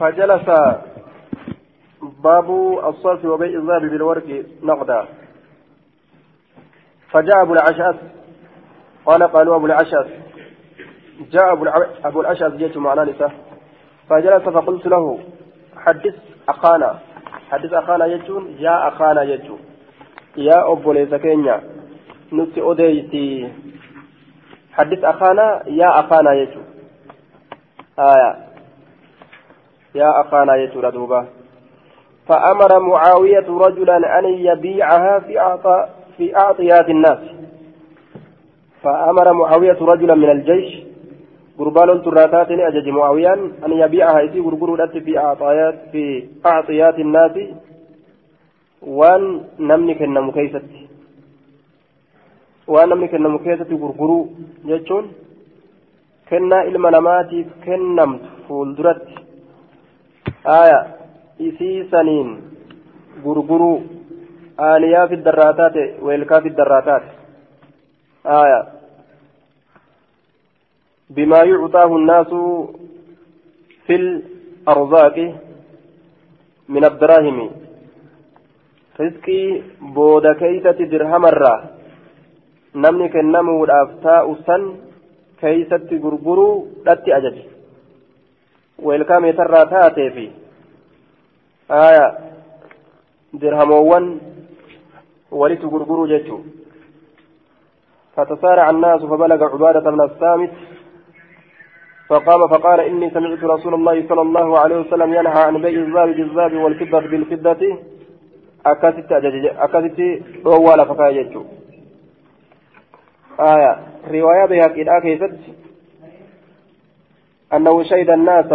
فجلس باب الصرف وبيع الذهب بالورق نقدا. فجاء أبو العشاس قال قالوا أبو العشاس جاء أبو, العشاس جيت معنا نساء. فجلس فقلت له حدث أخانا حدث أخانا يجون يا أخانا يجون. يا أبو ليس كينيا نتي أوديتي. حدث أخانا يا أخانا يجون. آية. يا أخانا يجون دوبا. فأمر معاوية رجلا أن يبيعها في أعطى في أعطيات الناس. فأمر معاوية رجلا من الجيش قربان تراتات أجج معاويا أن يبيعها إذ قرقروا في أعطيات في أعطيات الناس وأن نملك كيستي waan namni kennamu keessatti gurguruu jechuun kennaa ilma namaatiif fuulduratti aya isii saniin gurguruu aaniyaa fiddarraa taate weelkaa fiddarraa taate. Aya bimaa yucxaahu nnaasu fi larzaaqi min addiraahimi rizqii booda keeysatti dirhamarraa namni kennamuudhaaf taa'u san keeysatti gurguruu dhatti ajaje. Weelkaa meetarraa taateefi aya dirhamoowwan walitti gurguruu jechuu فتسارع الناس فبلغ عبادة بن الصامت فقام فقال إني سمعت رسول الله صلى الله عليه وسلم ينهى عن بيع الذهب بالذهب والفضة بالفضة أكست أكست روال فكايجو آية رواية بهكذا كيست أنه شهد الناس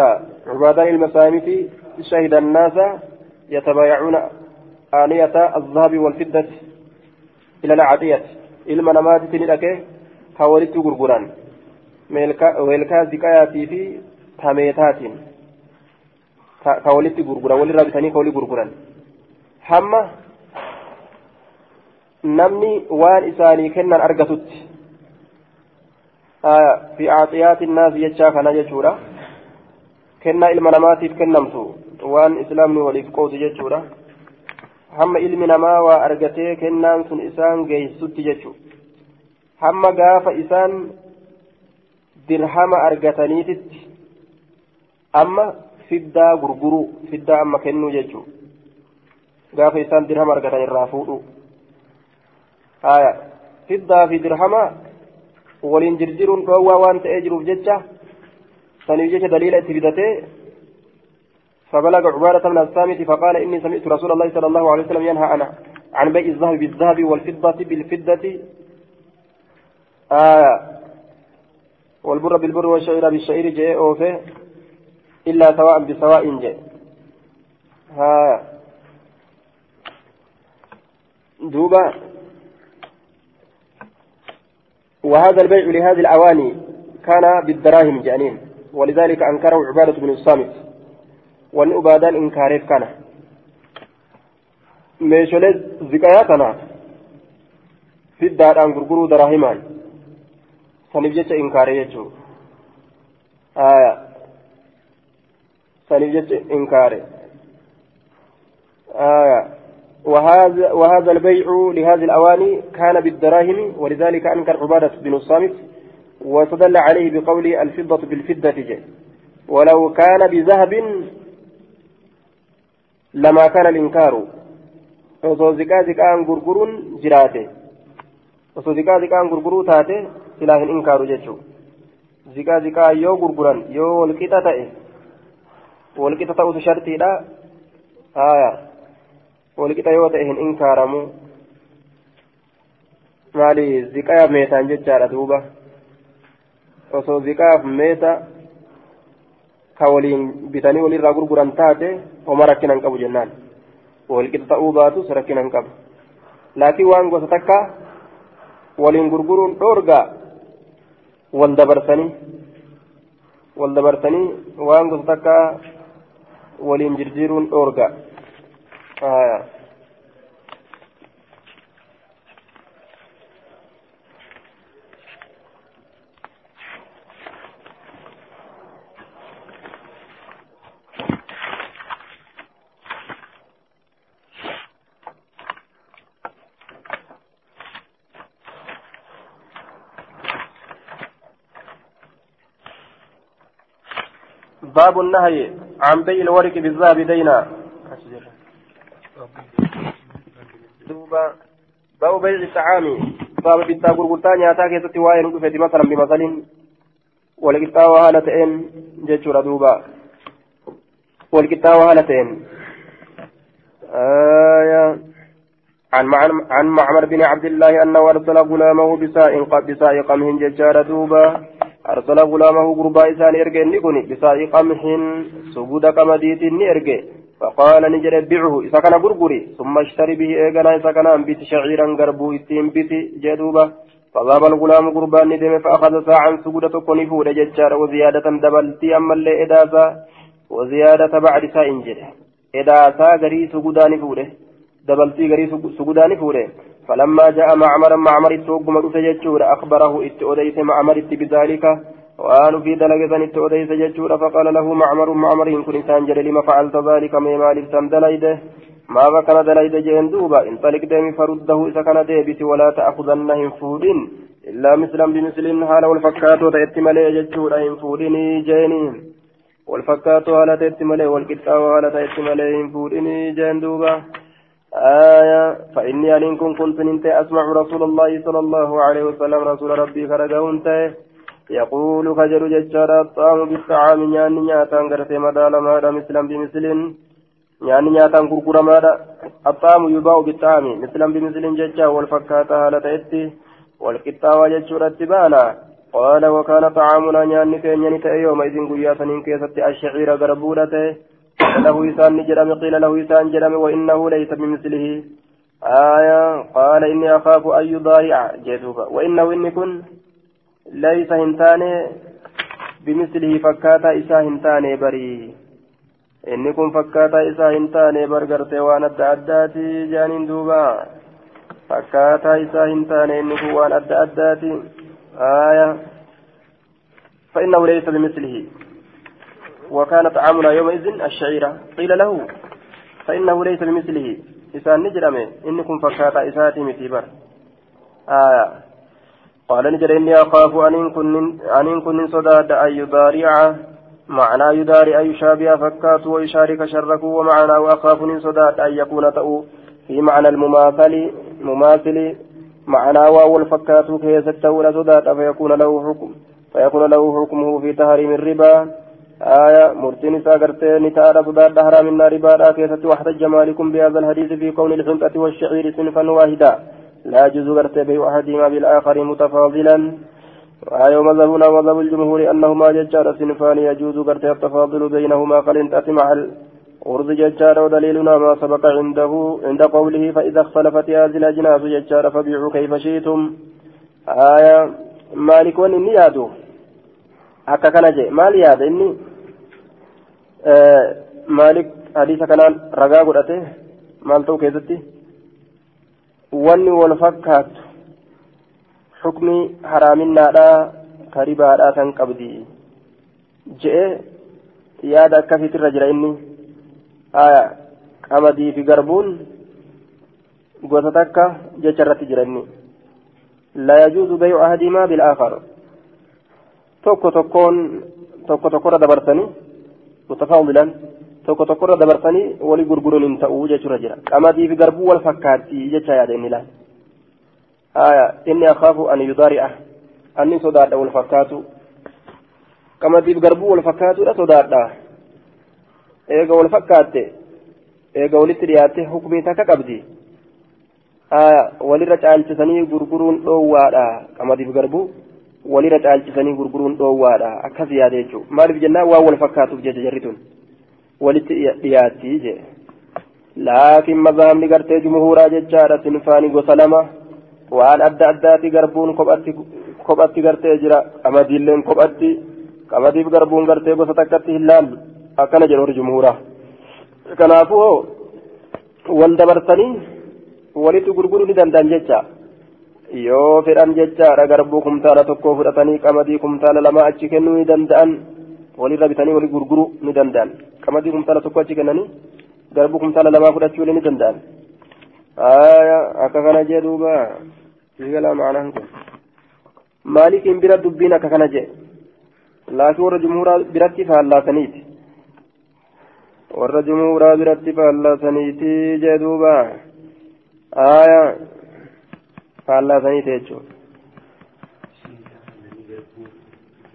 عبادان المسامت شهد الناس يتبايعون آنية الذهب والفضة إلى العادية إلما نمات تنلك كولدت غرغران tameetaatiin ka walitti gurguran walirraa bitanii ka walii gurguran hamma namni waan isaanii kennan argatutti fi aaxiyaati naas jechaa kana jechuudha. Kennaa ilma namaatiif kennamtu waan islaamni waliif qoodu jechuudha. Hamma ilmi namaa waa argatee kennaan sun isaan geessutti jechuudha hamma gaafa isaan dirhama argataniititti amma fiddaa gurguruu fiddaa amma kennuu jechuudha gaafa isaan dirhama argatan irraa fuudhu. Fiddaa fi dirhama waliin jirjiruun dhoowwaa waan ta'ee jiruuf jecha saniif jecha daliila itti fidatee فبلغ عبادة بن الصامت فقال إني سمعت رسول الله صلى الله عليه وسلم ينهى عن عن بيع الذهب بالذهب والفضة بالفضة آه والبر بالبر والشعير بالشعير جاء أوفي إلا سواء بسواء جاء ها دوبا وهذا البيع لهذه الأواني كان بالدراهم جانين ولذلك أنكره عبادة بن الصامت والأبادان إنكاريف كان meeshaalee ziqayaa kana fiddaadhaan gurguruu daraahimaan saniif jecha inkaare jechuudha saniif jecha inkaare وهذا وهذا البيع لهذه الأواني كان بالدراهم ولذلك أنكر عبادة بن الصامت واستدل عليه بقول الفضة بالفضة جي ولو كان بذهب لما كان jiraate osoo ziqaa ziqaan gurguruu taate silaa hin inkaaru jechuudha ziqaa ziqaa yoo gurguran yoo walqixa ta'e walqixa ta'utu shartiidha haaya walqixa yoo ta'e hin inkaaramu maali ziqaa meetaan jechaadha duuba osoo ziqaaf meeta ka waliin bitanii walirraa gurguran taate homa rakkina hin qabu jennaan walqixa ta'uu baatus rakkina hin qabu laakiin waan gosa takka waliin gurguruun dhoorgaa wal dabarsanii wal dabarsanii waan gosa takka waliin jirjiiruun dhoorgaa آه. باب النهي عن بيع الورق بالذهب دينا بيع الطعام باب بيتا غرغرتا نياتا كيستي واين دفت مثلا بمثل ولقطا وهالتين جيتشورا دوبا. ولقطا وهالتين. آية. عن عن معمر بن عبد الله أنه أرسل غلامه بساء بساء قمه ججار دوبا. أرسل غلامه قربا إسان إرجع نكوني بساء قمح سجود قمديت نرجع فقال نجر بيعه إذا كان غرغري ثم اشتري به إيغانا إذا كان أنبت شعيرا غربو إتين بيت جدوبا فذهب الغلام قربان ندم فأخذ ساعا سجود تكوني فود ججار وزيادة دبلتي أما اللي إداسا وزيادة بعد ساء جده. إداسا غري سجوداني فوده دبلتي غري سجوداني فوده. فلما جاء معمر معمر التوب مدوس ججور أخبره إتؤديس معمر بذلك. وآن في دلقة إتؤديس ججور فقال له معمر معمر إن كنت أنجل لما فعلت ذلك ما مالك تم دليده. ما بكنا دليده جين دوبا انطلق ديم فرده إذا كان ديبت ولا تأخذن فود إلا مثلا بمثل حال والفكات وتأتملي ججور إن فودني جينين والفكات على تأتملي والكتاب على تأتملي إن فودني جين دوبا. آية فإني أن كنت أسمع رسول الله صلى الله عليه وسلم رسول ربي فرجعونت يقول خجل ججار الطعام بالطعام يعني نياتان غرتي مدال ماذا مثلا بمثل يعني نياتان كركر ماذا الطعام يباع بالطعام مثلا بمثل ججا والفكاتة هالة إتي والكتاوى ججور التبانا قال وكان طعامنا نياني كين ينتهي يومئذ قياسا إن كيست الشعير غربولته له إسان جرم قيل له إسان جرم وإنه ليس بمثله آية قال إني أخاف أن يضايع جدوبا وإنه إني كن ليس هنتاني بمثله فكاتا إسا هنتاني بري. إني كن فكاتا إسا هنتاني برقرتي وأنا أدى أداتي جانين دوبا. فكاتا إسا هنتاني إني كن وأنا أدى أداتي. آية. فإنه ليس بمثله. وكان طعامنا يومئذ الشعيرة. قيل له فإنه ليس بمثله. إسان نجرمه. إنكم فكاتا إساتي متيبر آية. قال نجر إني أخاف أن أن كن صداد أن يضارع معنى يداري أن يشابه فكات ويشارك شرك ومعنى وأخاف من صداد أن يكون تأو في معنى المماثل مماثل معنى واو الفكات كيس التولى صداد فيكون له حكم فيكون له حكمه في تهريم الربا. آية مرتين ساقرتي نتارى صداد حرام النار بارا كيست واحتج مالكم بهذا الحديث في كون الحنطة والشعير صنفا واحدا. لا يجوز قرتي بيع أحدهما بالآخر متفاضلا. آية ومذهبنا ومذهب الجمهور أنهما ججار صنفان يجوز قرتي التفاضل بينهما قلنطة مع الأرض ججار ودليلنا ما سبق عنده عند قوله فإذا اختلفت هذه الأجناس ججار فبيعوا كيف شئتم. آية مالك وني يادو. kana jee maal yaada inni maalik hadiisa kanaan ragaa godhate maal ta'u keessatti wanni wal fakkaatu xukmi haraaminaadhaa karibaadhaa san qabdi je'e yaada akkasiitirra jira inni haya qamadii fi garbuun gosa takka jecha irratti jira inni لا يجوز بيع أحدهما بالآخر tokko tokkoon tokko tokkorra dabarsanii mutafaadilan tokko tokkorra dabarsanii walii gurguruun hin ta'uu jechuudha jira qamadii fi garbuu wal fakkaatti jecha yaada inni laal haya inni akaafu an yudaari'a anni sodaadha wal fakkaatu qamadii fi garbuu wal fakkaatuudha sodaadha eega wal fakkaatte eega walitti dhiyaatte hukumii takka qabdi haya walirra caalchisanii gurguruun dhoowwaadha qamadii fi garbuu walirra caalchisanii gurguruun dhoowwaadha akkas yaada jechuudha maaliif jennaan waan wal fakkaatuuf jecha jarri tun gartee jumhuuraa jechaadha sinfaanii gosa lama waan adda addaati garbuun kophatti kophatti gartee jira qamadiilleen kophatti qamadiif garbuun gartee gosa takkatti hin laallu akkana jedhu warri jumhuuraa kanaafuu wal dabarsanii walitti gurguruu ni danda'an jecha. yoo fedhan jechaadha garbuu kumtaala tokko fudhatanii qamadii kumtaala lama achi kennuu ni danda'an walirra bitanii walii gurguruu ni danda'an qamadii kumtaala tokko achi kennanii garbuu kumtaala lamaa fudhachuu ni danda'an akka kana jee duuba siigala maanaan kun maalikiin bira dubbiin akka kana jee laakiin warra jumhuuraa biratti faallaasaniiti warra jumuuraa biratti faallasaniitii jee duuba aayaa faallasaniiti jechuudha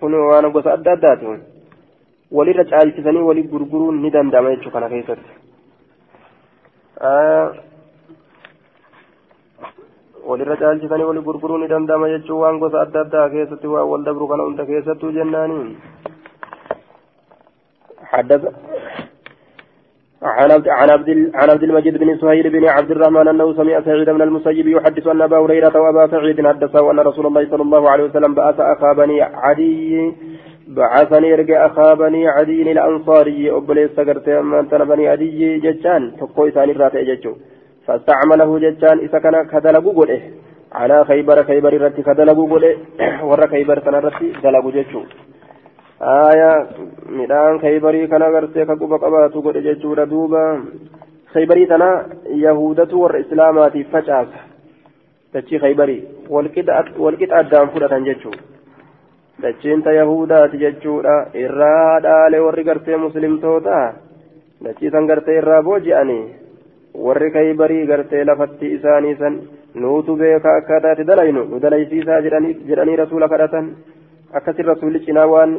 kun waan gosa adda addaati walirra caalchisanii walii gurguruun ni danda'ama jechuudha kana keessatti walirra caalchisanii walii gurguruun ni danda'ama jechuun waan gosa adda addaa keessatti waan wal dabru kana hunda keessattuu jennaaniin. حدث عن عبد عن عبد عن عبد المجيد بن سهيل بن عبد الرحمن انه سمع سعيد بن المسيب يحدث ان ابا هريره وابا سعيد حدثه ان رسول الله صلى الله عليه وسلم بعث اخا بني عدي بعثني ارجع اخا بني عدي الانصاري ابليس سكرت من بني عدي ججان تقوي ثاني راتي ججو فاستعمله ججان اذا كان كدلغو غده على خيبر خيبر رتي كدلغو غده ور خيبر سنرتي دلغو ججو aayaa midhaan khaybarii kana gartee ka quba qabaatu godhe jechuudha duuba khaybarii tana yahudatu warra islaamaatiif facaasa dachii khaybarii walqixa addaan fudhatan jechuudha dachiinta yahudaati jechuudha. Irraa dhaale warri gartee muslimtoota? Dachii san gartee irraa booji'anii? Warri khaybarii gartee lafatti isaanii san nuutu beeka akkataati dalaynu? Nu dalaysiisaa jedhanii rasuula kadhatan? Akkasin rasuulli cinaa waan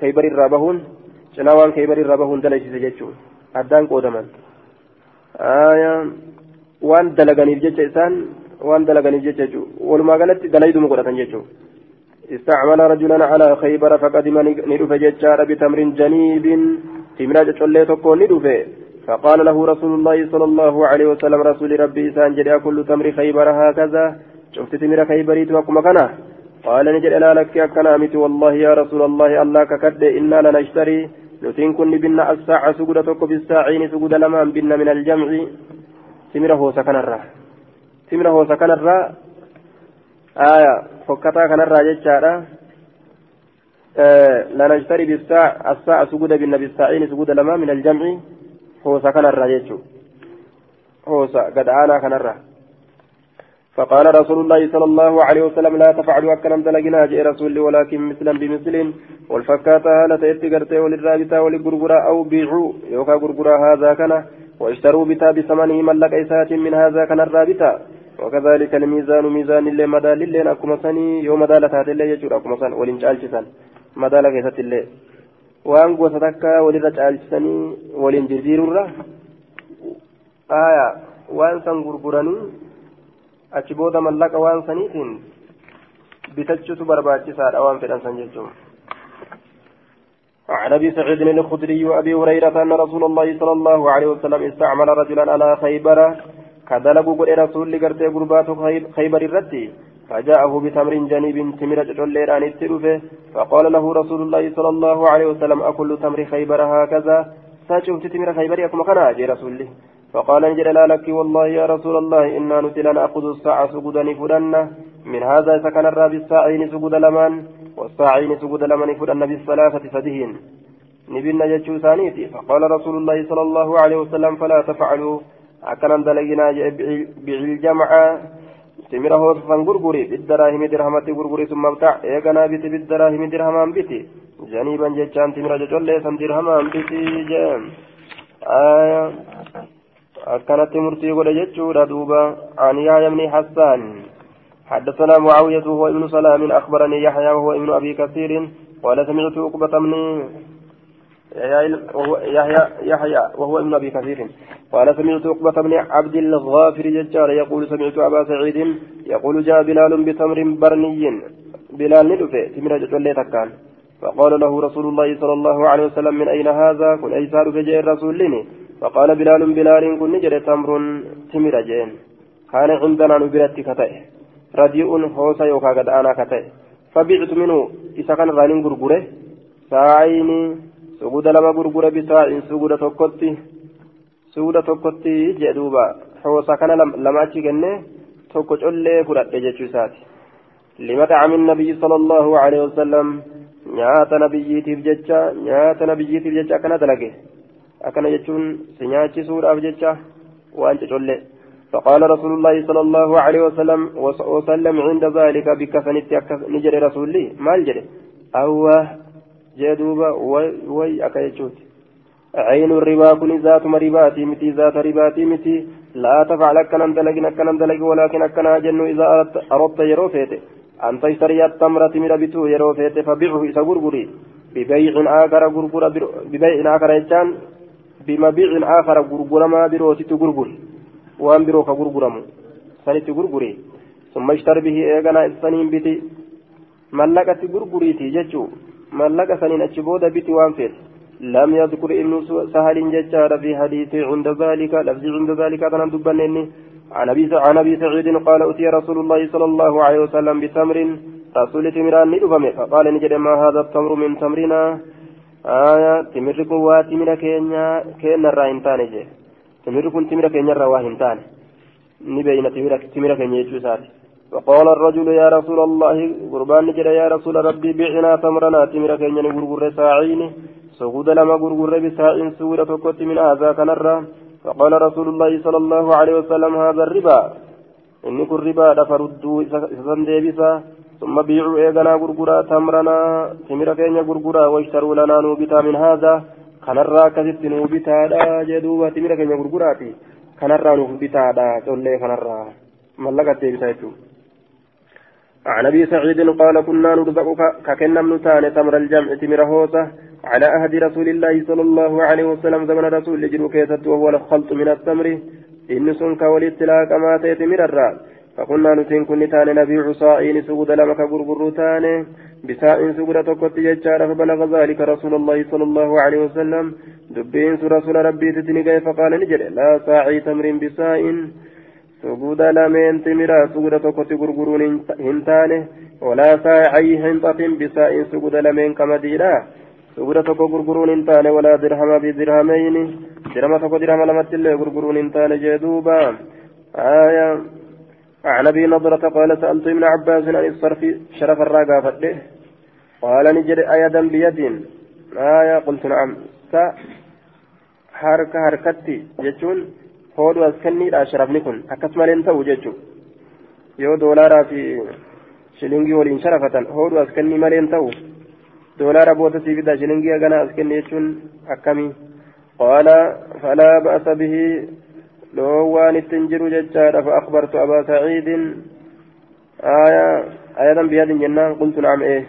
kaybarirraa bahuun cinaa waan kaybarirraa bahuun dalaysise jechuun addaan qoodaman. Waan dalaganiif jecha isaan waan dalaganiif jecha jechuun walumaa galatti dalayduma godhatan jechuun استعمل رجلا على خيبر فقدم ندف ججار بتمر جنيب. تمرا جلي تكون ندف. فقال له رسول الله صلى الله عليه وسلم رسول ربي إسان جري كل تمر خيبر هكذا. شفت تمر خيبري توكما كنا. قال نجد لا لك أكنا مت والله يا رسول الله الله ككد. إنا لنشتري. نتين كن بنا الساعة سجودة تك بالساعين سجود لما بنا من الجمع. تمره سكن الرا. تمره سكن الرا. آية فكتا كان الرا جتشارا آه لنشتري بالساعة الساعة سجود بنا بالساعين سجود لما من الجمع هو سكن الرا جتشو هو قد آنا كان الرا فقال رسول الله صلى الله عليه وسلم لا تفعلوا أكلم دلقنا جاء رسول ولكن مثلا بمثل والفكاتا هالة يتقرتي وللرابطة وللقرقرة أو بيعوا يوكا قرقرة هذا كان واشتروا بتا بثمنه ملك إسات من هذا كان الرابطة وكذلك الميزان ميزان اللي مدى لله أكما سني يوم مدالة هذا اللي يجور أكما سن ولن جالسا مدالة كيسات اللي. وأن قوة ولن جالسني ولن جرجير آية وأن سن achi booda mallaqa waan saniitiin bitachuutu barbaachisaadha waan fedhan san jechuun عن أبي سعيد الخدري وأبي هريرة أن رسول الله صلى الله عليه وسلم استعمل رجلا على خيبر. كدلق قل رسول لقرتي قربات خيبر الرتي فجاءه بتمر جنيب تمر جليران التلفه فقال له رسول الله صلى الله عليه وسلم أكل تمر خيبر هكذا ساشفت تمر خيبر يكما كان رسول الله فقال انجل لا لك والله يا رسول الله إنا نتلا نأخذ الساعة سجودا فدنا من هذا سكن الراب الساعين سجود لمن والساعين سجود لمن فدنا بالثلاثة فدهين نبينا جتشو ثانيتي فقال رسول الله صلى الله عليه وسلم فلا تفعلوا أكنا دلقنا بالجمع تمره وصفا غرغري. بالدراهم درهمة غرغري ثم ابتع. إيقنا بت بالدراهم درهما بتي جنيبا جتشان تمر جتشون ليسا درهما بتي جام آية. أكنت مرتي قول جتشورا دوبا عن يحيى بن حسان. حدثنا معاوية وهو ابن سلام. أخبرني يحيى وهو ابن أبي كثير. قال سمعت عقبة بن يحيى يحيى وهو ابن أبي كثير. قال سمعت عقبة بن عبد الغافر ججار يقول سمعت أبا سعيد يقول جاء بلال بتمر برني بلال ندفع تمر جتولي تكان. فقال له رسول الله صلى الله عليه وسلم من أين هذا؟ كن أيسار فجاء الرسول لني. فقال بلال بلال كن نجر تمر تمر جين. كان عندنا نبرت كتئ. رديء هوسا يوكا قد أنا كتئ. فبعت منه إذا كان غانين غرغره. ساعين سجود لما غرغره بساع سجود سجود توكتي جدوبا هوسا كان لما أتي جنة توكو جولي فرات جيتشوساتي لمطعم النبي صلى الله عليه وسلم nyaata nabiyyiitiif jecha nyaata nabiyyiitiif jecha akkana dalage. Akkana jechuun si nyaachisuudhaaf jecha waan cocolle فقال رسول الله صلى الله عليه وسلم وسلم عند ذلك بكفنت نجر رسولي ما الجري أوه جدوبا وي وي أكيتشوت عين الربا كن ذات مرباتي متي ذات رباتي متي. لا تفعل أكنا دلقين أكنا دلق ولكن أكنا جن إذا أردت, أردت يروفيت أن تشتري التمرة تمر بتو يروفيت فبيعه إذا غرغري. ببيع آخر غرغر ببيع آخر يجان بمبيع آخر غرغر ما بروتي غرغر وان بروك غرغرم سنتي غرغري. ثم اشتر به إيغانا السنين بتي. ملقة غرغريتي ججو ملقة سنين أتشبودا بتي فيت. لم يذكر ابن سهل ججار في حديث عند ذلك لفظ عند ذلك كان دبنني عن أبي عن سعيد قال أتي رسول الله صلى الله عليه وسلم بتمر رسول تمران ندفمه فقال نجد ما هذا التمر من تمرنا. آية تمر قوات من كينيا كينا راهنتان جي تمر كن تمر كينيا راهنتان نبين تمر كينيا جوسات. فقال الرجل يا رسول الله قربان نجد يا رسول ربي بعنا تمرنا تمر كينيا نغرغر ساعيني. سجود لما غرغر بساء سورة تكوت من هذا كنرى. فقال رسول الله صلى الله عليه وسلم هذا الربا. إني كن ربا فردوا سنديبسا ثم بيعوا إيغانا غرغرا تمرنا. تمر كينيا غرغرا واشتروا لنا نوبتا من هذا. كنرى كذبت نوبتا جدوبا تمر كينيا غرغراتي كنرى نوبتا لا تولي كنرى. ملقت ديبسا عن أبي سعيد قال كنا نرزق ككنا من تمر الجمع تمر هوسة. على عهد رسول الله صلى الله عليه وسلم زمن رسول جلو كيست وهو الخلط من التمر. إن سنك ولتلاك ما تيت مررا فقلنا نتين كن تاني نبيع صائين سود لمك غرغر تاني بساء سود تكت يجار فبلغ ذلك رسول الله صلى الله عليه وسلم. دبين رسول ربي تتنقى فقال نجر. لا ساعي تمر بساء. سجود لمن تمرا سجود تكت غرغرون هنتاني ولا ساعي هنطة بساء سجود لمن كمدينا سبرة تكو غرغرون انتان ولا درهم بدرهمين درهم تكو درهم لمت الله غرغرون انتان جدوبا آية عن ابي نضرة قال سألت ابن عباس عن الصرف شرف الراقة فده قال نجري أيدا بيد آية قلت نعم سا حركة حركتي جتون هودو أسكني أشرفني كن أكسما لنتو جتو yoo doolaaraa fi shilingii waliin sharafatan hodhu as kennii malee hin ta'u. دولار بوتا سيفيدا شلنجي أغانا أسكن يجون أكمي قال فلا بأس به. لو وان التنجر ججار فأخبرت أبا سعيد. آية آية بهذه الجنة قلت نعم إيه.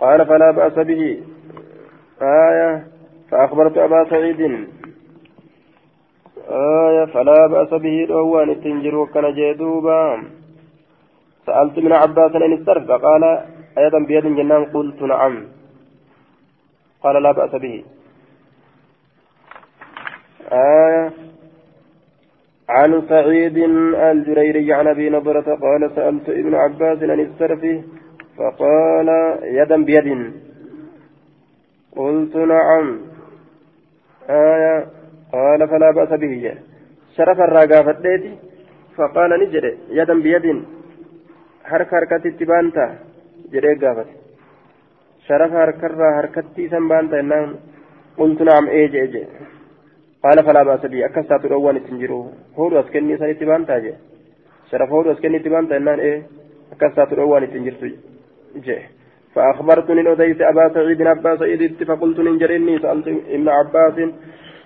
قال فلا بأس به. آية فأخبرت أبا سعيد. آية فلا بأس به. لو وان التنجر وكان جدوبا. سألت من عباس أن الصرف فقال آية بهذه الجنة قلت نعم. قال لا بأس به. آية. عن سعيد الجريري عن أبي نضرة قال سألت ابن عباس عن السرف فقال يدا بيد. قلت نعم. آية. قال فلا بأس به. شرف الراقة فديتي فقال نجد يدا بيد. حركة حركة اتبانتا جري قافت. شرف هركرة هركتي سنبان تنان قلت نعم ايج ايج قال فلا بأس بي. أكسات الأول تنجرو هو أسكني سنتي بان تاجي. شرف هو أسكني تبان تنان إيه. أكسات الأول تنجرتو جي. فأخبرتني نوديت أبا سعيد أبا سعيد فقلت ننجرني سألت ابن عباس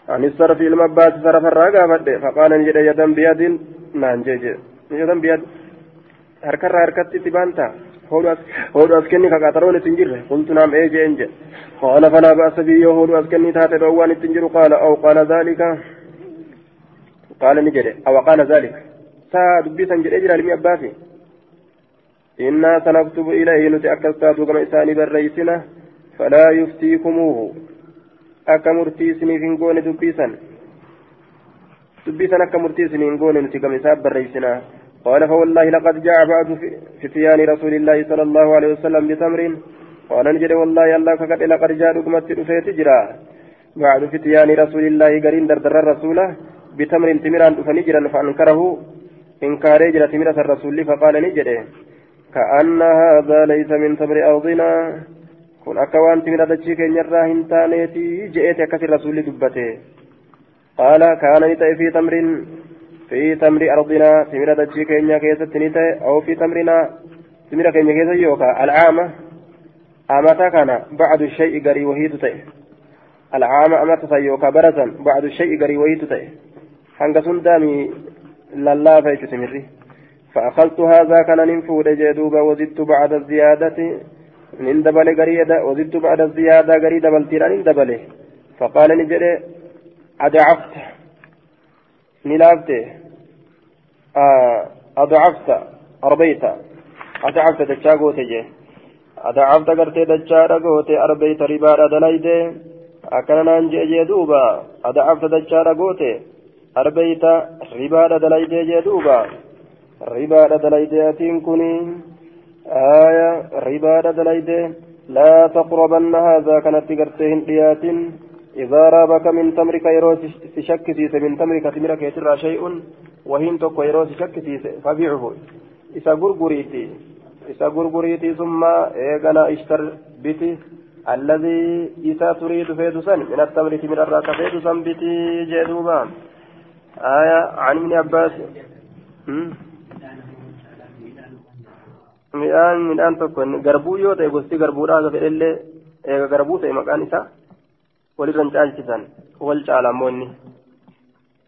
عن الصرف المباس صرف الراقة فقال نجد يدا بيد نان جي جي. يدا بيد. هركرة هركتي تبان تاجي هودو أسكني كاكاترون تنجر قلت نعم إيه جين قال فلا بأس بي هودو أسكني تاتي دوان تنجر قال أو قال ذلك قال نجري أو قال ذلك سا دبي تنجر إجرى لمي أباتي إنا سنكتب إليه نتأكستاتو كما إساني بالرئيسنا فلا يفتيكموه أكا مرتيسني في نقول دبيسا دبيسا أكا مرتيسني نقول نتكم إساب بالرئيسنا قال فوالله لقد جاء بعض فتيان رسول الله صلى الله عليه وسلم بتمر قال نجد والله الله فقد لقد جاء رقمة رفيت جرا بعد فتيان رسول الله قرين دردر الرسول بتمر تمران فنجرا فأنكره. إنكار جرى تمرة الرسول فقال نجد. كأن هذا ليس من تمر أرضنا. kun akka waan timira dachii keenyarraa hin taaneeti je'eeti akkas rasuulli dubbate qaala kaana ni ta'e fi tamrin في تمر أرضنا تمر دجي كينيا كيسة تنيتا أو في تمرنا تمر كينيا كيسة يوكا العامة أمتا كان بعد الشيء قري وهيد تي العام أما تسيوكا برزا بعد الشيء قري ويتتئ hanga sun daami lallaafa jechu timirri فأخذت هذا كان ننفود جدوبا وزدت بعد الزيادة من دبل قريدة وزدت بعد الزيادة قريدة بلتيرا من دبله فقال نجري أضعفت نلافت آه أضعفت أربيت. أضعفت دجاغو تجي أضعفت قرتي دجاغو تي أربيت ربا دليد. أكنا ننجي جدوبا أضعفت دجاغو تي أربيت ربا دليد جدوبا ربا دليد يتين كني آية ربا دليد. لا تقربن هذا كانت قرتين ديات إذا رابك من تمرك يروس تشك من تمرك تمرك يترى شيء وهين توكو يروس تشك فبيعه. إذا غرغريتي إذا غرغريتي ثم إيغنا إشتر بتي الذي إذا تريد فيدسا من التمر من الراك فيدسا بتي جدوبا آية عن ابن عباس. midhaan midhaan tokko garbuu yoo ta'e gosti garbuudhaa akka fedhellee eega garbuu ta'e maqaan isaa walirra hin caalchisan wal caala ammoo inni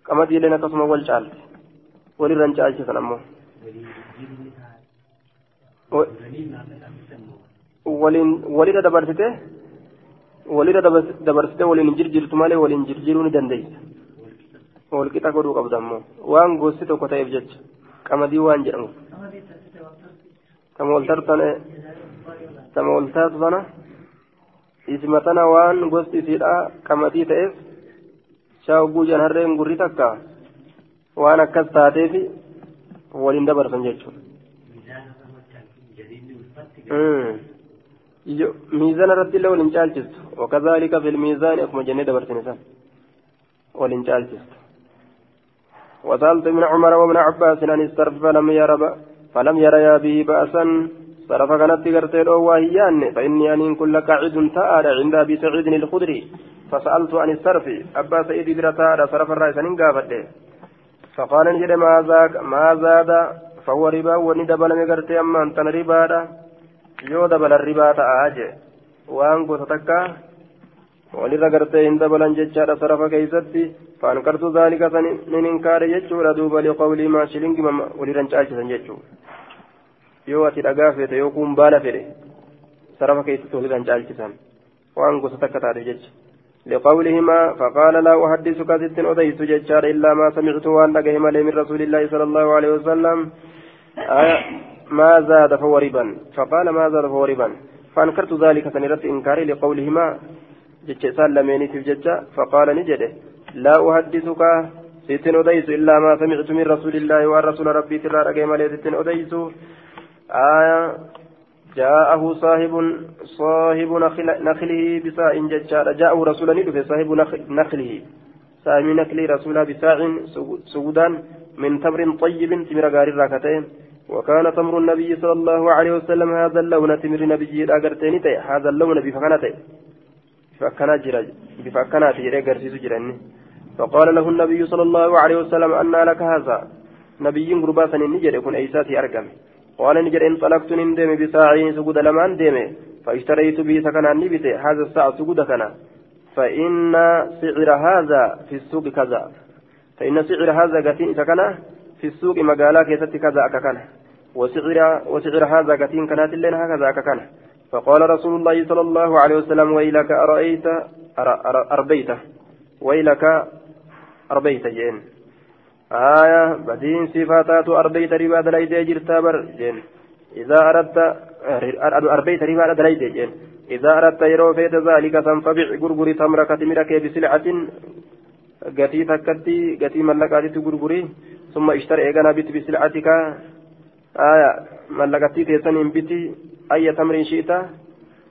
qamadiileen akkasuma wal caalti walirra hin caalchisan ammoo walirra dabarsite walirra dabarsite waliin jirjirtu malee waliin jirjiruu ni dandeessa walqixa godhuu qabda ammoo waan gosti tokko ta'eef jecha qamadii waan jedhamu tama waltartane tama waltaatu sana isima tana waan gosti isiidha qamadii ta'eef shaawguu jan harreen gurri takka waan akkas taateefi waliin dabarsan jechuudha. miizaan irratti illee waliin caalchistu wakazaalika fil miizaani akkuma jennee dabarsine san waliin caalchistu. وسألت ابن عمر وابن عباس عن الصرف فلم ير فلم يريا به بأسا صرف كانت قرتين وهيان فإني أن كل قاعد تآل عند أبي سعيد الخدري فسألت عن الصرف أبا بن تآل صرف الرئيس قافت فقال نجد ما زاد ما زاد فهو ربا وندبل مقرتي أما أنت ربا ta'aa jee waan gosa takka walirra gartee hin dabalan jechaadha sarafa keeysatti faankartu zaalika san nin inkaare jechuudha duuba liqawlii maa shilingima walirran caalchisan jechuu yoo ati dhagaa fete yoo kun baala fedhe sarafa keeysatti walirran caalchisan waan gosa takka taate jecha. لقولهما فقال لا أحدثك ست أديت ججار إلا ما سمعت وأن من رسول الله صلى الله عليه وسلم ما زاد فهو ربا فقال ما زاد فهو ربا فأنكرت ذلك سنرت إنكاري لقولهما جتش سلميني في الججة فقال نجده لا أحدثك ستين أديس إلا ما سمعت من رسول الله والرسول ربي ترى رقيم لي ستين أديس آية جاءه صاحب صاحب نخل نخله بساع ججار جاءه رسول ندف صاحب نخله. سامي نخله رسول بساع سودان من تمر طيب تمر غار الراكتين وكان تمر النبي صلى الله عليه وسلم هذا اللون تمر نبي أجرتني هذا اللون بفكنته بفكنا جرا بفكنا فقال له النبي صلى الله عليه وسلم أن لك هذا. نبي غربا نجر يكون أيساتي أرقم. قال نجر انطلقت نندم بساعي سجود لما اندم فاشتريت به سكنا نبت هذا الساعة سجود كنا فإن سعر هذا في السوق كذا فإن سعر هذا قتين سكنا في السوق مقالا كيست كذا أككنا وسعر وسعر هذا قتين كانت لنا هكذا أككنا فقال رسول الله صلى الله عليه وسلم ويلك أرأيت أربيت ويلك أربيت جين آية بدين صفاتات أربيت ربا دليت جرتا بر إذا أردت أربيت ربا دليت جين إذا أردت يرو فيت ذلك فبع غرغري تمرك تمرك بسلعة. قتي تكتي قتي ملكاتي غرغري ثم اشتري إيغانا بت بسلعتك. آية ملكتي تيسن بتي أي تمر شئت؟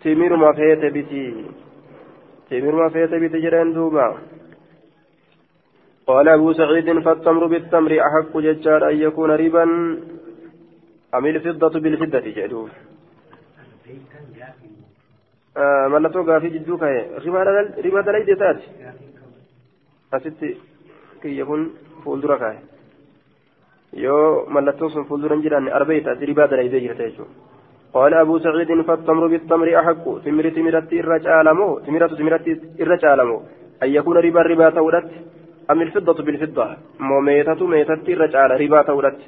تمير ما فيت بتي. تمير ما فيت بتي جرين دوبا. قال أبو سعيد فالتمر بالتمر أحق ججار أن يكون ربا. أم الفضة بالفضة جدوف آه ملتو غافي جدوك ربا دليل تات أست كي يكون فولدرك yoo mallattoon sun fuulduran jiran arbeeyta ati ribaa dalaydee jirta jechuudha قال أبو سعيد فالتمر بالتمر أحق. تمر تمرت الرجالمو تمرت تمرت الرجالمو أن يكون ربا ربا تولت أم الفضة بالفضة مو ميتة ميتة الرجال ربا تولت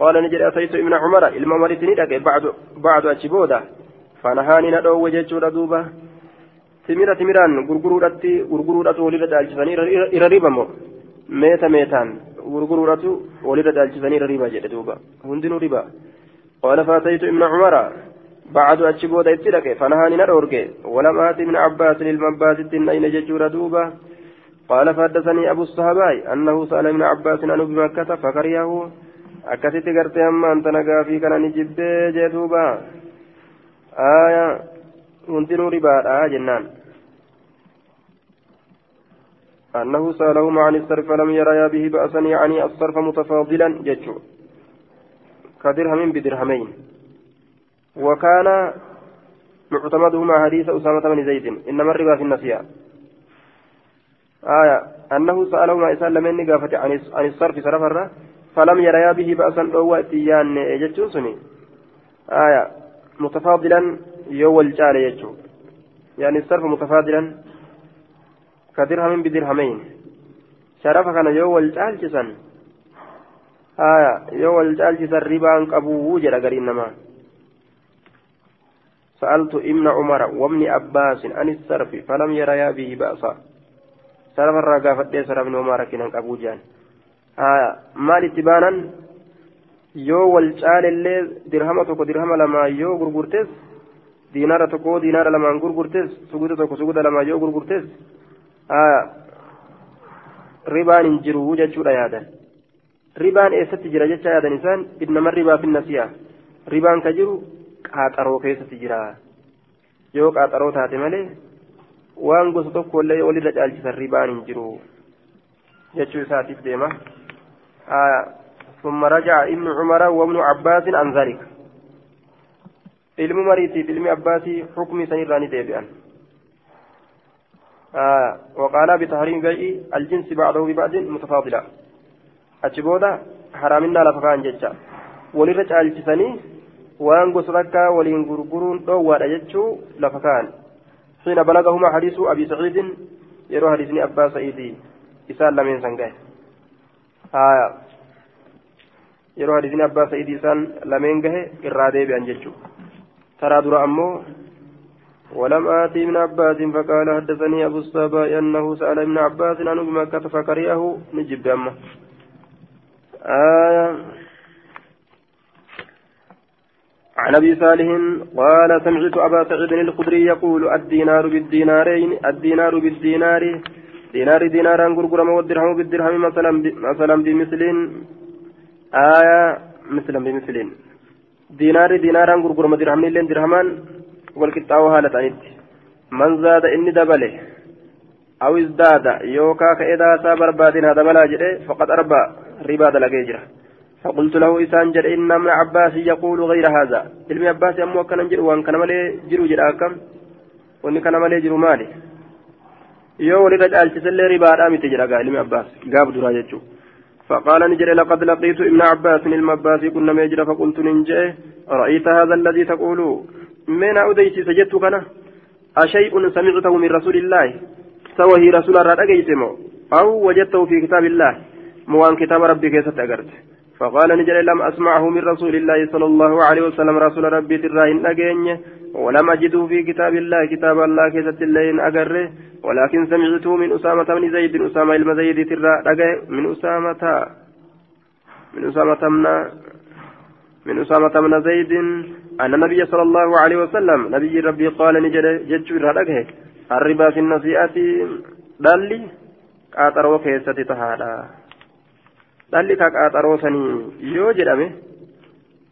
قال نجد أتيت ابن عمر إلما مرتني لك بعد بعد أشبودا فنهاني ندعو وجهت دوبا timira timiraan gurguruudhatti gurguruudhatu walirra dhaalchisanii irra ribamoo meeta meetaan gurguruudhatu walirra dhaalchisanii irra riba jedhe duuba hundinuu riba قال فأتيت ابن عمر بعد أتشبود اتلك فنهاني ندورك ولم آت ابن عباس للمباس أين ججور دوبة قال فحدثني أبو الصهباء أنه سأل ابن عباس عنه بمكة فكرهه. أكثت قرت أما أنت نقا في كان نجب جدوبة آية hundinuu ribaadha jennaan أنه سألهما عن الصرف فلم يريا به بأسا يعني الصرف متفاضلا جتشو كدرهم بدرهمين. وكان معتمدهما حديث أسامة بن زيد. إنما الربا في النسيان. آية أنه سألهما إسان لمن قافت عن الصرف صرف الرا فلم يريا به بأسا أو إتيان جتشو سني آية متفاضلا caale jechuun yaani sarfa mutafaadilan ka dirhamin bidirhamayn sharafa kana yoo wal caalchisan haya yoo wal caalchisan ribaan qabuu jedha gariin namaa سألت ابن عمر وابن عباس عن الصرف فلم يريا به بأسا صرف الرقافة دي صرف ابن عمر كنا أبو جان آه مال اتبانا yoo wal caalellee dirhama tokko dirhama lama yoo gurgurtes diinaara tokko diinaara lamaan gurgurtes suguda tokko suguda lamaan yoo gurgurtes ribaan hin jiru jechuudha yaadan ribaan eessatti jira jecha yaadan isaan innama ribaa fi nasiya ribaan ka jiru qaaxaroo keessatti jira yoo qaaxaroo taate malee waan gosa tokkollee walirra caalchisan ribaan hin jiru jechuu isaatiif deema. ثم رجع ابن عمر وابن عباس عن ذلك ilmi mariitiif ilmi abbaasii xukmi sanirraa ni deebi'an. آه وقال بتحريم بيع الجنس بعضه ببعض متفاضلا أتشبودا حرامنا لفقان ججا ولرج الجسني وان قصرك ولين غرغرون دوار أججو لفقان حين بلغهما حديث أبي سعيد يروى حديثني أبا سعيد إسان لمن سنجاه آه يروى حديثني أبا سعيد إسان لمن جه إرادة بأن ججو ترى درا أمو ولم آتي ابن عباس فقال حدثني أبو الصباء أنه سأل ابن عباس عنه بمكة فكرهه. نجب أمه آية عن ابي صالح قال سمعت ابا سعيد الخدري يقول الدينار بالدينارين الدينار بالدينار دينار دينارا غرغرما والدرهم بالدرهم مثلا مثلا بمثل آية مثلا بمثل diinaarri diinaaraan gurgurama dirhamniilleen dirhamaan walqixxaawoo haala ta'anitti man zaada inni dabale aw izdaada yookaa ka edaasaa barbaadin haa dabalaa jedhe faqad arba ribaa dalagee jira فقلت له إسان جل إن ابن عباس يقول غير هذا. علم عباس أمو كان جل وان كان مالي جرو جل أكم؟ وإن كان مالي جرو مالي. يو ولد أجل ربا رامي تجرى علم عباس. قاب درا يجو فقال نجري لقد لقيت ابن عباس المباس كنا ميجر فقلت ننجي رأيت هذا الذي تقول؟ من أوديت سجدت كنا؟ أشيء سمعته من رسول الله. سوى رسول الله أو وجدته في كتاب الله. موان كتاب ربي كيف أجرت فقال نجري لم أسمعه من رسول الله صلى الله عليه وسلم رسول ربي تراهن أجيني. ولم أجده في كتاب الله كتاب الله كيف اللين أجره. ولكن سمعته من أسامة بن زيد أسامة بن زيد ترى من أسامة من أسامة من من أسامة بن زيد. أن النبي صلى الله عليه وسلم نبي ربي قال نجد جدش الربا في النصيئة دالي قاطروا كيسة تهادا دالي كاقاطروا سني يو جدامه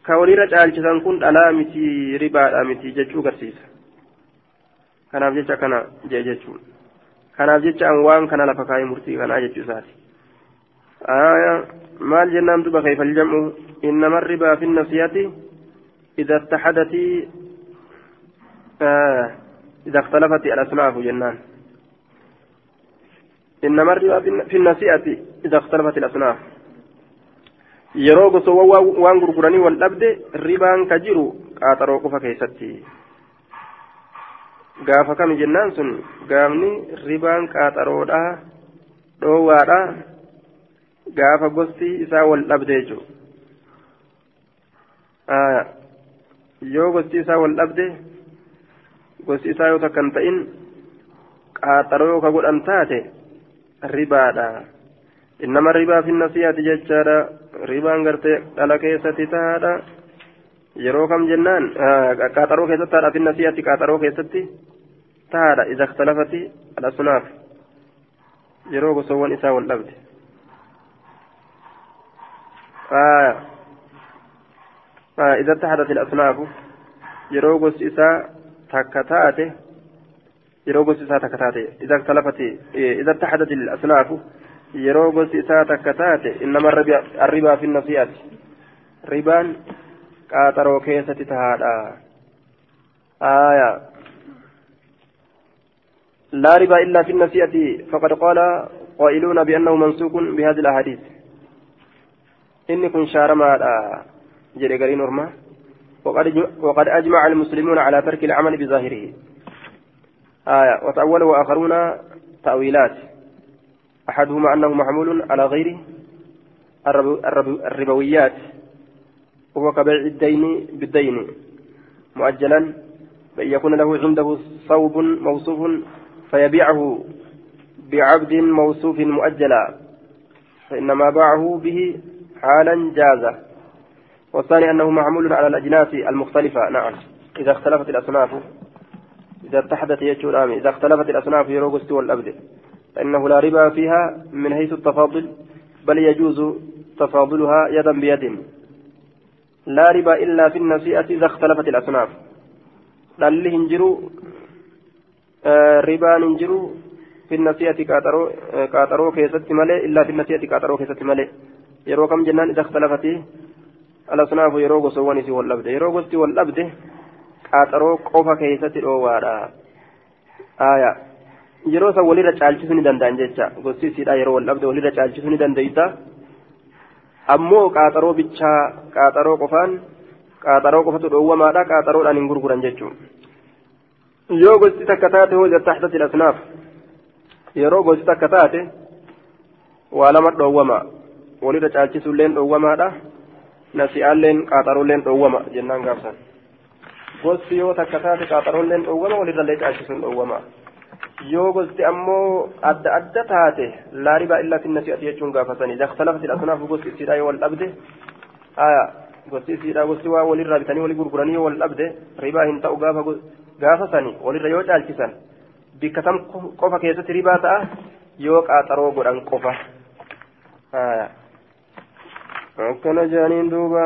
ka walirra caalchisan kun dhalaa miti ribaadha miti jechuu garsiisa kanaaf jecha kana jee jechuun kanaaf jecha an waan kana lafa kaayee murtii kanaa jechuu isaati maal jennaan duba kayfa aljam'u innama ribaa fi إذا اتحدت آه إذا اختلفت الأصناف جنان إنما الربا في النسيئة إذا اختلفت الأصناف yeroo gosowwan waan gurguranii wal dhabde ribaan ka jiru qaaxaroo qofa keessatti gaafa kami jennaan sun gaafni ribaan qaaxaroodha dhoowwaadha gaafa gosti isaa wal dhabde jechuudha yoo gosti isaa wal dhabde gosti isaa yoo takkan ta'in qaaxaroo ka godhan taate ribaadha innama ribaa fi nasiyaati jechaadha ribaan gartee dhala keessatti tahaadha yeroo kam jennaan qaaxaroo keessatti tahaadha fi nasiyaati qaaxaroo keessatti tahaadha iza ikhtalafati alasnaaf yeroo gosowwan isaa wal dhabde إذا اتحدت الأصناف taate yeroo gosti isaa takka taate إذا اختلفت إذا اتحدت الأصناف yeroo gosti isaa takka taate innama arribaa fi nasi'ati ribaan qaaxaroo keessatti tahaadha. آية لا ربا إلا في النسيئة فقد قال قائلون بأنه منسوق بهذه الأحاديث إني كن شارما جري قرين ورما وقد وقد أجمع المسلمون على ترك العمل بظاهره آية وتأولوا آخرون تأويلات أحدهما أنه محمول على غير الربويات وهو كبيع الدين بالدين مؤجلا بأن يكون له عنده صوب موصوف فيبيعه بعبد موصوف مؤجلا فإنما باعه به حالا جاز والثاني أنه معمول على الأجناس المختلفة. نعم. إذا اختلفت الأصناف إذا اتحدت يجور إذا اختلفت الأصناف يروغست والأبد فإنه لا ربا فيها من حيث التفاضل بل يجوز تفاضلها يدا بيد. لا ربا إلا في النسيئة إذا اختلفت الأصناف. للي هنجروا آه ربا ننجروا في النسيئة كاترو آه كاترو كيست ملي إلا في النسيئة كاترو كيست ملي. يرو كم جنان إذا اختلفت الأصناف يرو غسواني والأبد يرو غستي والأبد كاترو قوفا كيست الأوارا. آية. Yeroo san walirra caalchisuu ni danda'an jecha gosti isiidha yeroo wal dhabde walirra caalchisuu ni dandeeysa ammoo qaaxaroo bichaa qaaxaroo qofaan qaaxaroo qofatu dhoowwamaadha qaaxaroodhaan hin gurguran jechuun yoo gosti takka taate hoo taxtati asnaaf yeroo gosti takka taate waa lama dhoowwama walirra caalchisuulleen dhoowwamaadha nasi'aalleen qaaxaroolleen dhoowwama jennaan gaafsan gosti yoo takka taate qaaxaroolleen dhoowwama walirrallee caalchisuun dhoowwama. Yoo gosti ammoo adda adda taate laa ribaa illaa fi nasi'ati jechuun gaafatanii daktalafati asnaaf gosti isiidha yoo wal dhabde aya gosti isiidha gosti waa walirraa bitanii walii gurguranii yoo wal dhabde ribaa hin ta'u gaafa gaafatanii walirra yoo caalchisan bikka tam qofa keessatti ribaa ta'a yoo qaaxaroo godhan qofa aya akkana jaaniin duuba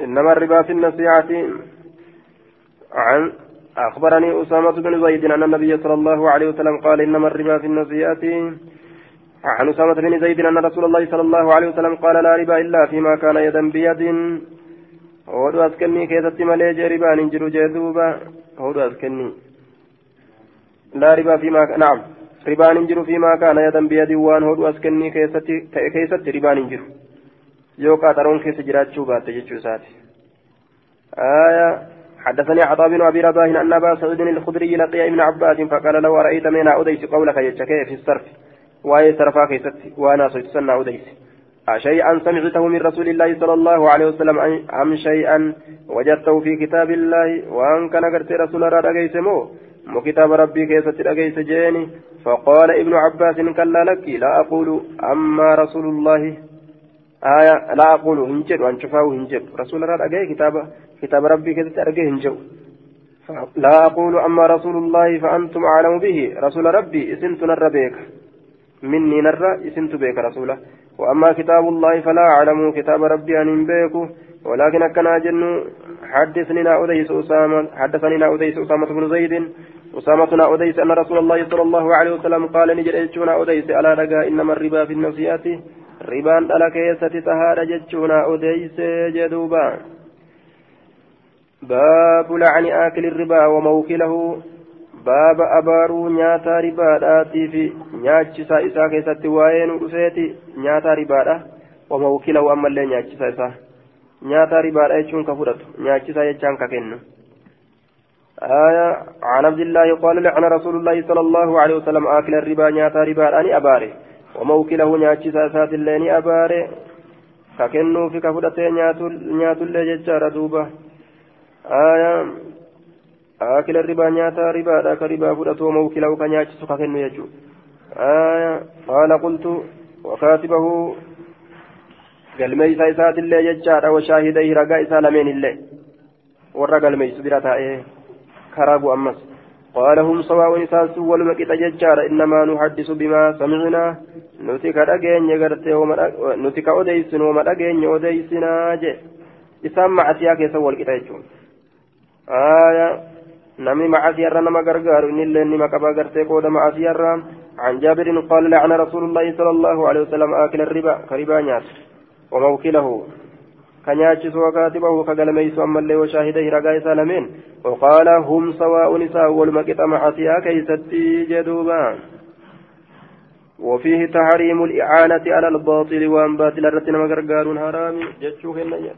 إنما الربا في النصيحة عن أخبرني أسامة بن زيد أن النبي صلى الله عليه وسلم قال إنما الربا في النسيئات عن أسامة بن زيد أن رسول الله صلى الله عليه وسلم قال لا ربا إلا فيما كان يدا بيد. هودو أسكني كيست ملي ربا ننجر جذوبا هودو أسكني لا ربا فيما نعم. ربا ننجر فيما كان يدا بيد وان هودو أسكني كيست كيست ربا ننجر يوكا ترون كيس جرات شوبات تجتشو ساتي آية حدثني عطاء بن أبي رباح أن أبا سعيد الخدري لقي ابن عباس فقال لو رايت من أوديس قولك يتشكي في الصرف؟ وأي صرفا كيست وأنا سيتسنى أوديس. شيئا سمعته من رسول الله صلى الله عليه وسلم ام شيئا وجدته في كتاب الله. وأن كان قرت رسول الله مو؟ مو كتاب ربي كيست رقيس جيني؟ فقال ابن عباس كلا لك لا أقول. أما رسول الله آية لا أقول هنجد وأن شفاه هنجد رسول الله أجاي كتاب كتاب ربي كذا أرجع هنجو لا أقول أما رسول الله فأنتم أعلم به رسول ربي إسنت نر بيك مني نر إسنت بيك رسوله وأما كتاب الله فلا أعلم كتاب ربي أن بيك ولكن أكنا جن حدثني أوديس أسامة حدثني أوديس أسامة بن زيد أسامة أوديس أن رسول الله صلى الله عليه وسلم قال أجتنا أوديس على رجاء إنما الربا في النصيات ribaan dhala keessatti tahaadha jechuuna odeyse jedhuuba baabu lacni aakili ribaa wamawkilahu baaba abaaruu nyaataa ribaadhaatii fi nyaachisaa isaa keessatti waa'ee nu dhufeeti nyaataa ribaadha wamawkilahu ammallee nyaachisaa isaa nyaata ribaadha jechuun ka fudhatu nyaachisaa jechaan ka kennu آية عن عبد الله قال لعن رسول الله صلى الله عليه وسلم آكل الربا نياتا ربا أني أباري وموكله نياتشي ساسات الليني أباري. ككنو في كفدتي نيات اللي ججار دوبة. آية. آكل الربا نياتا ربا ذاك ربا فدته وموكله كنياتشي ككنو يجو. آية. قال قلت وكاتبه galmeeysa isaatillee jechaadha washaahidayhi ragaa isaa lameen illee warra galmeeysu bira taa'ee كراب أمس. قال هم سواء إساس والمكت ججار إنما نحدث بما سمعنا. نتك أجين يغرت نتك أديسن وما أجين أديسنا جي. إسام معسيا كيس والكت آية نمي معسيا نما غرغار إن اللي نما كبا غرتي قود معسيا عن جابر قال لعن رسول الله صلى الله عليه وسلم آكل الربا كربا ناس وموكله. كنياتشس وكاتبه كقلميس أما اللي وشاهده رقا سالمين وقال هم سواء نساء والمكت معصيا كيستي جدوبا وفيه تحريم الإعانة على الباطل وأن باطل الرتن مقرقار حرام جتشوه النجاة